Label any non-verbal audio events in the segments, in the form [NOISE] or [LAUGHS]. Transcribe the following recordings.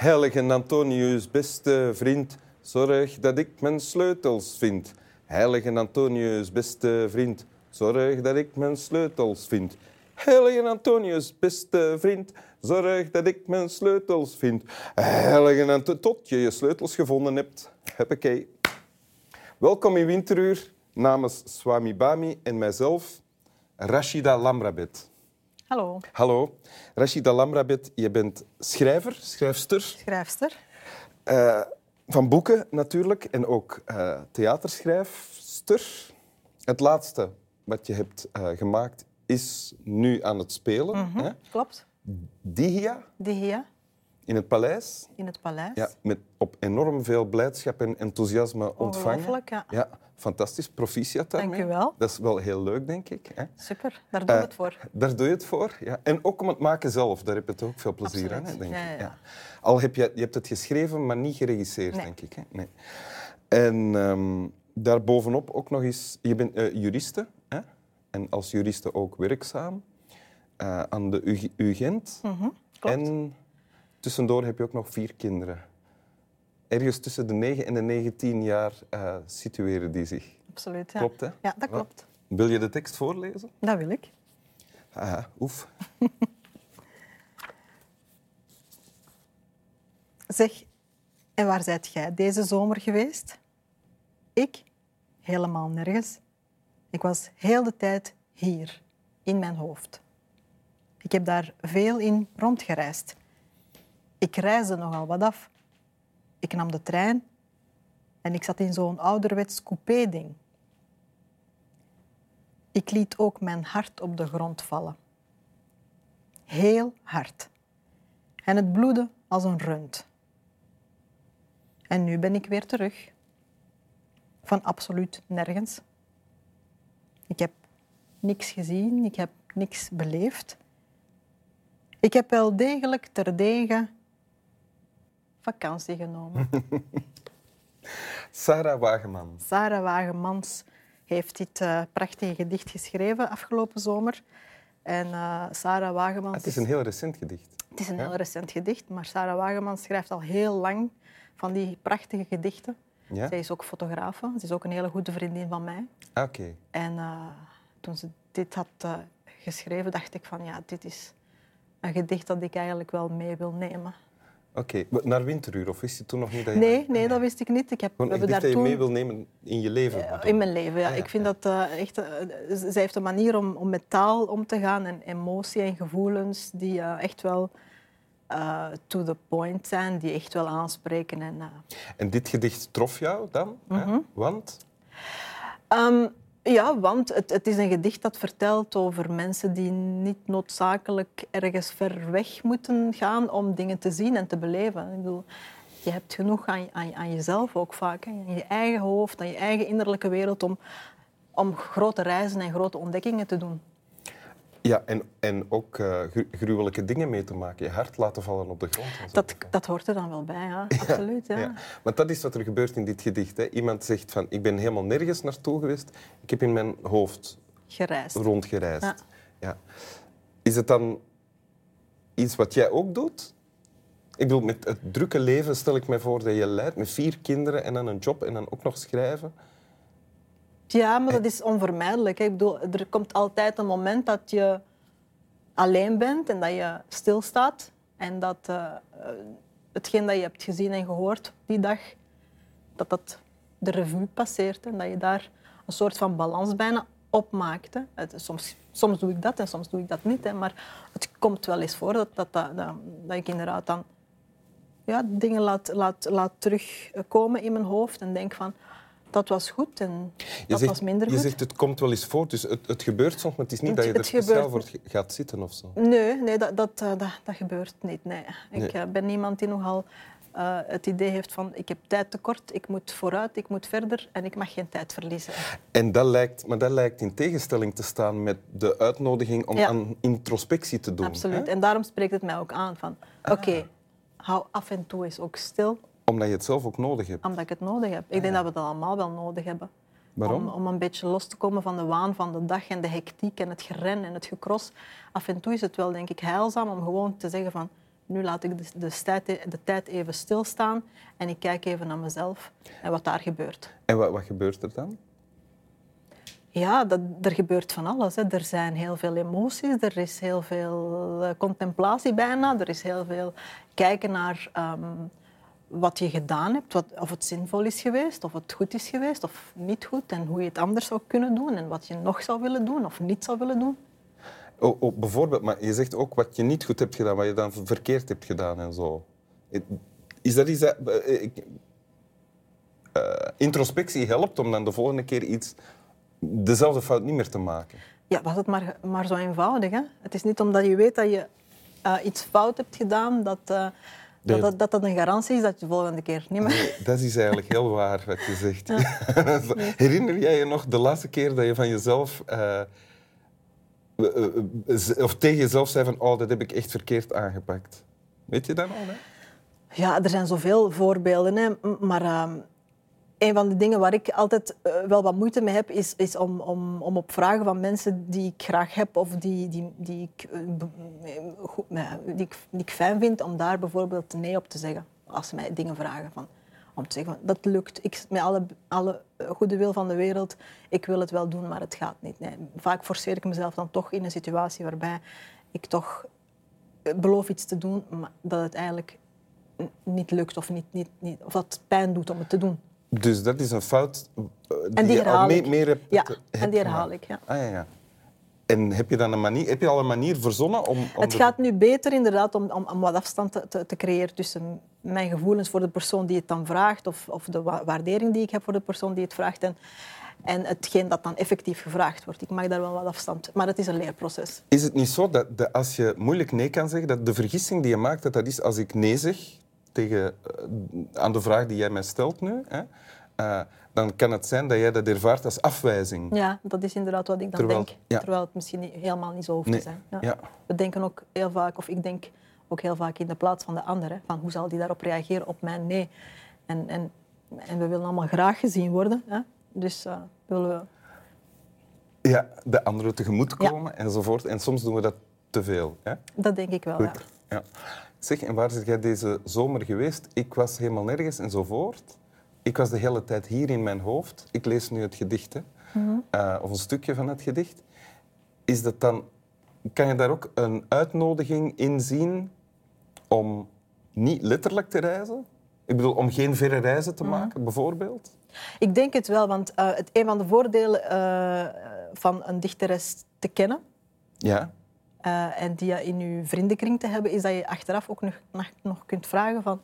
Heilige Antonius, beste vriend, zorg dat ik mijn sleutels vind. Heilige Antonius, beste vriend, zorg dat ik mijn sleutels vind. Heilige Antonius, beste vriend, zorg dat ik mijn sleutels vind. Heilige Antonius, tot je je sleutels gevonden hebt. Huppakee. Welkom in Winteruur namens Swami Bami en mijzelf, Rashida Lamrabet. Hallo. Hallo, Rashida Lamrabet, je bent schrijver, schrijfster Schrijfster. eh, van boeken natuurlijk en ook eh, theaterschrijfster. Het laatste wat je hebt eh, gemaakt is nu aan het spelen. hè? Klopt. Dihia Die hier in het paleis. in het paleis. Ja, met op enorm veel blijdschap en enthousiasme ontvangen. Ongelooflijk, ja. Ja, fantastisch. Proficiat daarmee. Dank u wel. Dat is wel heel leuk, denk ik. Hè? Super, daar doen we Eh, het voor. Daar doe je het voor. Ja. En ook om het maken zelf, daar heb je toch ook veel plezier aan, Absoluut. denk Ja, ik. ja. Al heb je, je hebt het geschreven, maar niet geregisseerd, Nee. denk ik. Hè? Nee. En ehm, daarbovenop ook nog eens... Je bent eh, juriste, hè? en als juriste ook werkzaam eh, aan de UGent. Mhm, klopt. En tussendoor heb je ook nog vier kinderen. Ergens tussen de 9 en de 19 jaar eh, situeren die zich. Absoluut, ja. Klopt, hè? Ja, dat klopt. Wil je de tekst voorlezen? Dat wil ik. Ah, oef. [LAUGHS] Zeg, en waar zijt jij deze zomer geweest? Ik? Helemaal nergens. Ik was heel de tijd hier, in mijn hoofd. Ik heb daar veel in rondgereisd. Ik reisde nogal wat af. Ik nam de trein en ik zat in zo'n ouderwets coupé-ding. Ik liet ook mijn hart op de grond vallen. Heel hard. En het bloedde als een rund. En nu ben ik weer terug. Van absoluut nergens. Ik heb niks gezien, ik heb niks beleefd. Ik heb wel degelijk terdege vakantie genomen. [LAUGHS] Sarah Wageman. Sarah Wagemans heeft dit eh, prachtige gedicht geschreven afgelopen zomer. En eh, Sarah Wagemans... Het is een heel recent gedicht. Het is een Ja. heel recent gedicht, maar Sarah Wagemans schrijft al heel lang van die prachtige gedichten. Ja? Zij is ook fotografe, ze is ook een hele goede vriendin van mij. Ah, Oké. En eh, toen ze dit had geschreven, dacht ik van ja, dit is een gedicht dat ik eigenlijk wel mee wil nemen. Oké. Naar Winteruur, of wist je toen nog niet dat je... Nee, nee, dat wist ik niet. Ik heb, we hebben daar dat je toen... mee wil nemen in je leven. In mijn leven, ja. Ah, ja, Ik vind ja. dat eh, echt... eh, zij heeft een manier om, om met taal om te gaan en emotie en gevoelens die eh, echt wel to the point zijn, die echt wel aanspreken. En, En dit gedicht trof jou dan? hè? Mhm. Want? Ehm, ja, want het, het is een gedicht dat vertelt over mensen die niet noodzakelijk ergens ver weg moeten gaan om dingen te zien en te beleven. Ik bedoel, je hebt genoeg aan, aan, jezelf ook vaak, aan je eigen hoofd, aan je eigen innerlijke wereld om, om grote reizen en grote ontdekkingen te doen. Ja, en, en ook eh, gru- gruwelijke dingen mee te maken. Je hart laten vallen op de grond. Dat, dat hoort er dan wel bij, ja. [LAUGHS] absoluut. Ja. Ja. Want dat is wat er gebeurt in dit gedicht. Hè. Iemand zegt van, ik ben helemaal nergens naartoe geweest. Ik heb in mijn hoofd Gereisd. rondgereisd. Ja. Ja. Is het dan iets wat jij ook doet? Ik bedoel, met het drukke leven stel ik me voor dat je leidt met vier kinderen en dan een job en dan ook nog schrijven. Ja, maar dat is onvermijdelijk. Ik bedoel, er komt altijd een moment dat je alleen bent en dat je stilstaat. En dat eh, eh, hetgeen dat je hebt gezien en gehoord die dag, dat dat de revue passeert. En dat je daar een soort van balans bijna opmaakt. hè. Het, soms, soms doe ik dat en soms doe ik dat niet. Hè. Maar het komt wel eens voor dat, dat, dat, dat, dat ik inderdaad dan ja, dingen laat, laat, laat terugkomen in mijn hoofd en denk van dat was goed en Je dat zegt, was minder je goed. zegt het komt wel eens voor, dus het, het gebeurt soms, maar het is niet Het- dat je er speciaal voor gaat zitten of zo. Nee, nee dat, dat, eh, dat, dat gebeurt niet. Nee. Ik Nee. eh, ben iemand die nogal eh, het idee heeft van ik heb tijd tekort, ik moet vooruit, ik moet verder en ik mag geen tijd verliezen. En dat lijkt, maar dat lijkt in tegenstelling te staan met de uitnodiging om Ja. aan introspectie te doen. Absoluut. hè? En daarom spreekt het mij ook aan van Ah. oké, hou af en toe eens ook stil, Omdat je het zelf ook nodig hebt. omdat ik het nodig heb. Ik denk dat we dat allemaal wel nodig hebben. Waarom? Om, om een beetje los te komen van de waan van de dag en de hectiek en het geren en het gekros. Af en toe is het wel, denk ik, heilzaam om gewoon te zeggen van Nu laat ik de, de, tijd, de tijd even stilstaan en ik kijk even naar mezelf en wat daar gebeurt. En wat, wat gebeurt er dan? Ja, dat, er gebeurt van alles. Hè. Er zijn heel veel emoties, er is heel veel eh, contemplatie bijna, er is heel veel kijken naar ehm, wat je gedaan hebt, wat, of het zinvol is geweest, of het goed is geweest of niet goed en hoe je het anders zou kunnen doen en wat je nog zou willen doen of niet zou willen doen. Oh, oh, bijvoorbeeld, maar je zegt ook wat je niet goed hebt gedaan, wat je dan verkeerd hebt gedaan en zo. Is dat iets dat... Uh, introspectie helpt om dan de volgende keer iets dezelfde fout niet meer te maken. Ja, was het maar, maar zo eenvoudig. Hè? Het is niet omdat je weet dat je uh, iets fout hebt gedaan, dat, uh, dat, dat, dat, dat, een garantie is dat je de volgende keer niet meer... Nee, dat is eigenlijk heel waar wat je zegt. Ja. [LAUGHS] Herinner jij je nog de laatste keer dat je van jezelf... Uh, of tegen jezelf zei van, oh, dat heb ik echt verkeerd aangepakt. Weet je dat al? Hè? Ja, er zijn zoveel voorbeelden. Hè? Maar ehm, een van de dingen waar ik altijd uh, wel wat moeite mee heb, is, is om, om, om op vragen van mensen die ik graag heb of die, die, die, ik, fijn vind, om daar bijvoorbeeld nee op te zeggen. Als ze mij dingen vragen. Van, om te zeggen, dat lukt. Ik, met alle, alle goede wil van de wereld, ik wil het wel doen, maar het gaat niet. Nee, vaak forceer ik mezelf dan toch in een situatie waarbij ik toch beloof iets te doen, maar dat het eigenlijk niet lukt of, niet, niet, niet, of dat pijn doet om het te doen. Dus dat is een fout die, die je al meer, meer hebt, Ja, en die herhaal ik, ja. Ah, ja, ja. En heb je, dan een manier, heb je al een manier verzonnen om... om het gaat nu beter inderdaad om, om, om wat afstand te, te, te, creëren tussen mijn gevoelens voor de persoon die het dan vraagt of, of de waardering die ik heb voor de persoon die het vraagt en, en hetgeen dat dan effectief gevraagd wordt. Ik maak daar wel wat afstand. Maar het is een leerproces. Is het niet zo dat de, als je moeilijk nee kan zeggen, dat de vergissing die je maakt, dat dat is als ik nee zeg, tegen, uh, aan de vraag die jij mij stelt nu, hè, uh, dan kan het zijn dat jij dat ervaart als afwijzing. Ja, dat is inderdaad wat ik dan terwijl, denk. Ja. Terwijl het misschien niet, helemaal niet zo hoeft nee. te zijn. Ja. Ja. We denken ook heel vaak, of ik denk ook heel vaak in de plaats van de ander. Hè, van hoe zal die daarop reageren op mijn nee? En, en, en we willen allemaal graag gezien worden. Hè? Dus uh, willen we... Ja, de anderen tegemoet komen enzovoort. En soms doen we dat te veel. Hè? Dat denk ik wel, Goed. ja. Zeg, en waar zit jij deze zomer geweest? Ik was helemaal nergens enzovoort. Ik was de hele tijd hier in mijn hoofd. Ik lees nu het gedicht, hè? Mm -hmm. uh, of een stukje van het gedicht. Is dat dan, kan je daar ook een uitnodiging in zien om niet letterlijk te reizen? Ik bedoel, om geen verre reizen te maken, mm -hmm. bijvoorbeeld? Ik denk het wel, want uh, het, een van de voordelen uh, van een dichteres te kennen... Ja. Uh, en die je in je vriendenkring te hebben, is dat je achteraf ook nog, nog, kunt vragen van...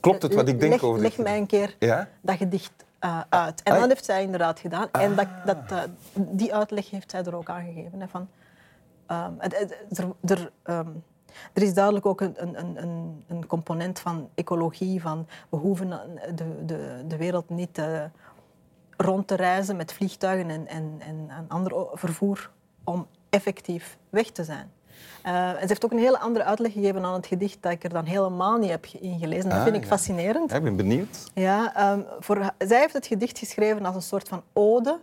Klopt het wat ik denk leg, over Leg mij een keer ja? dat gedicht uh, uit. En ah, dat heeft zij inderdaad gedaan. Ah. En dat, dat, uh, die uitleg heeft zij er ook aangegeven. Hè, van, um, er, er, um, er is duidelijk ook een, een, een, een, component van ecologie, van we hoeven de, de, de wereld niet uh, rond te reizen met vliegtuigen en, en, en, en ander vervoer om effectief weg te zijn. Uh, en ze heeft ook een hele andere uitleg gegeven aan het gedicht dat ik er dan helemaal niet heb ingelezen. Dat ah, vind ik ja. fascinerend. Ja, ik ben benieuwd. Ja, um, voor, zij heeft het gedicht geschreven als een soort van ode,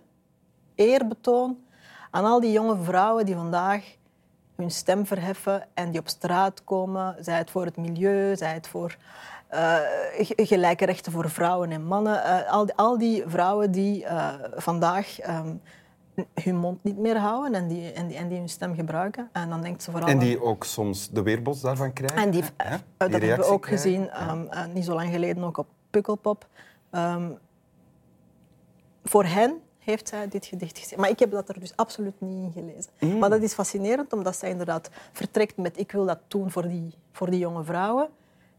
eerbetoon aan al die jonge vrouwen die vandaag hun stem verheffen en die op straat komen. Zij het voor het milieu, zij het voor uh, gelijke rechten voor vrouwen en mannen. Uh, al, al, die vrouwen die vandaag um, hun mond niet meer houden en die, en die, en die hun stem gebruiken. En dan denkt ze vooral... En die ook soms de weerbos daarvan krijgen. En die, Hè? uh, dat hebben we ook krijgen. gezien, um, uh, niet zo lang geleden ook op Pukkelpop. Um, voor hen heeft zij dit gedicht geschreven. Maar ik heb dat er dus absoluut niet in gelezen. Mm. Maar dat is fascinerend, omdat zij inderdaad vertrekt met ik wil dat doen voor die, voor die jonge vrouwen.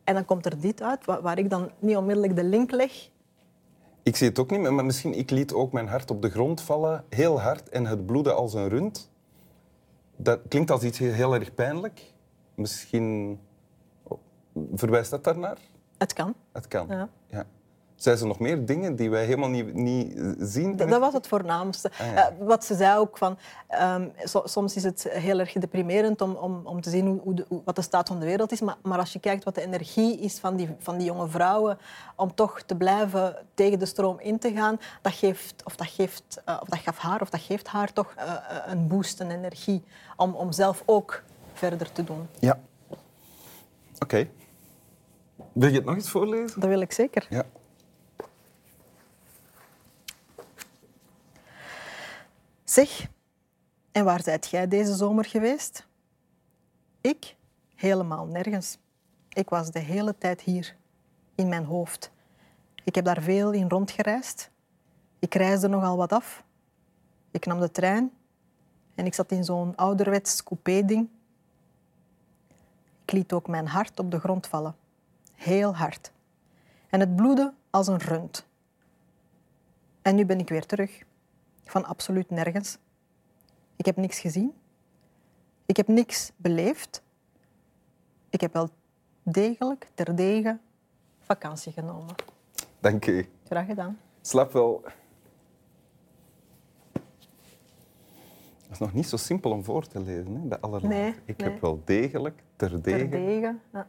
En dan komt er dit uit, waar, waar ik dan niet onmiddellijk de link leg ik zie het ook niet, maar misschien ik liet ook mijn hart op de grond vallen, heel hard, en het bloedde als een rund. Dat klinkt als iets heel, erg pijnlijk. Misschien verwijst dat daarnaar? Het kan. Het kan, ja. ja. Zijn er nog meer dingen die wij helemaal niet, niet zien? Dat, dat was het voornaamste. Ah, ja. uh, wat ze zei ook, van, um, so, soms is het heel erg deprimerend om, om, om te zien hoe, hoe de, hoe, wat de staat van de wereld is. Maar, maar, als je kijkt wat de energie is van die, van die jonge vrouwen om toch te blijven tegen de stroom in te gaan, dat geeft, of dat, geeft, uh, of dat gaf haar, of dat geeft haar toch uh, een boost, een energie om, om zelf ook verder te doen. Ja. Oké. Wil je het nog eens voorlezen? Dat wil ik zeker. Ja. Zeg, en waar zijt jij deze zomer geweest? Ik? Helemaal nergens. Ik was de hele tijd hier, in mijn hoofd. Ik heb daar veel in rondgereisd. Ik reisde nogal wat af. Ik nam de trein en ik zat in zo'n ouderwets coupé-ding. Ik liet ook mijn hart op de grond vallen. Heel hard. En het bloedde als een rund. En nu ben ik weer terug. Van absoluut nergens. Ik heb niks gezien. Ik heb niks beleefd. Ik heb wel degelijk, terdege, vakantie genomen. Dank u. Graag gedaan. Slap wel. Dat is nog niet zo simpel om voor te lezen, hè? de allerlaatste. Nee, Ik nee. heb wel degelijk, terdege. Terdege. Ja. Ja.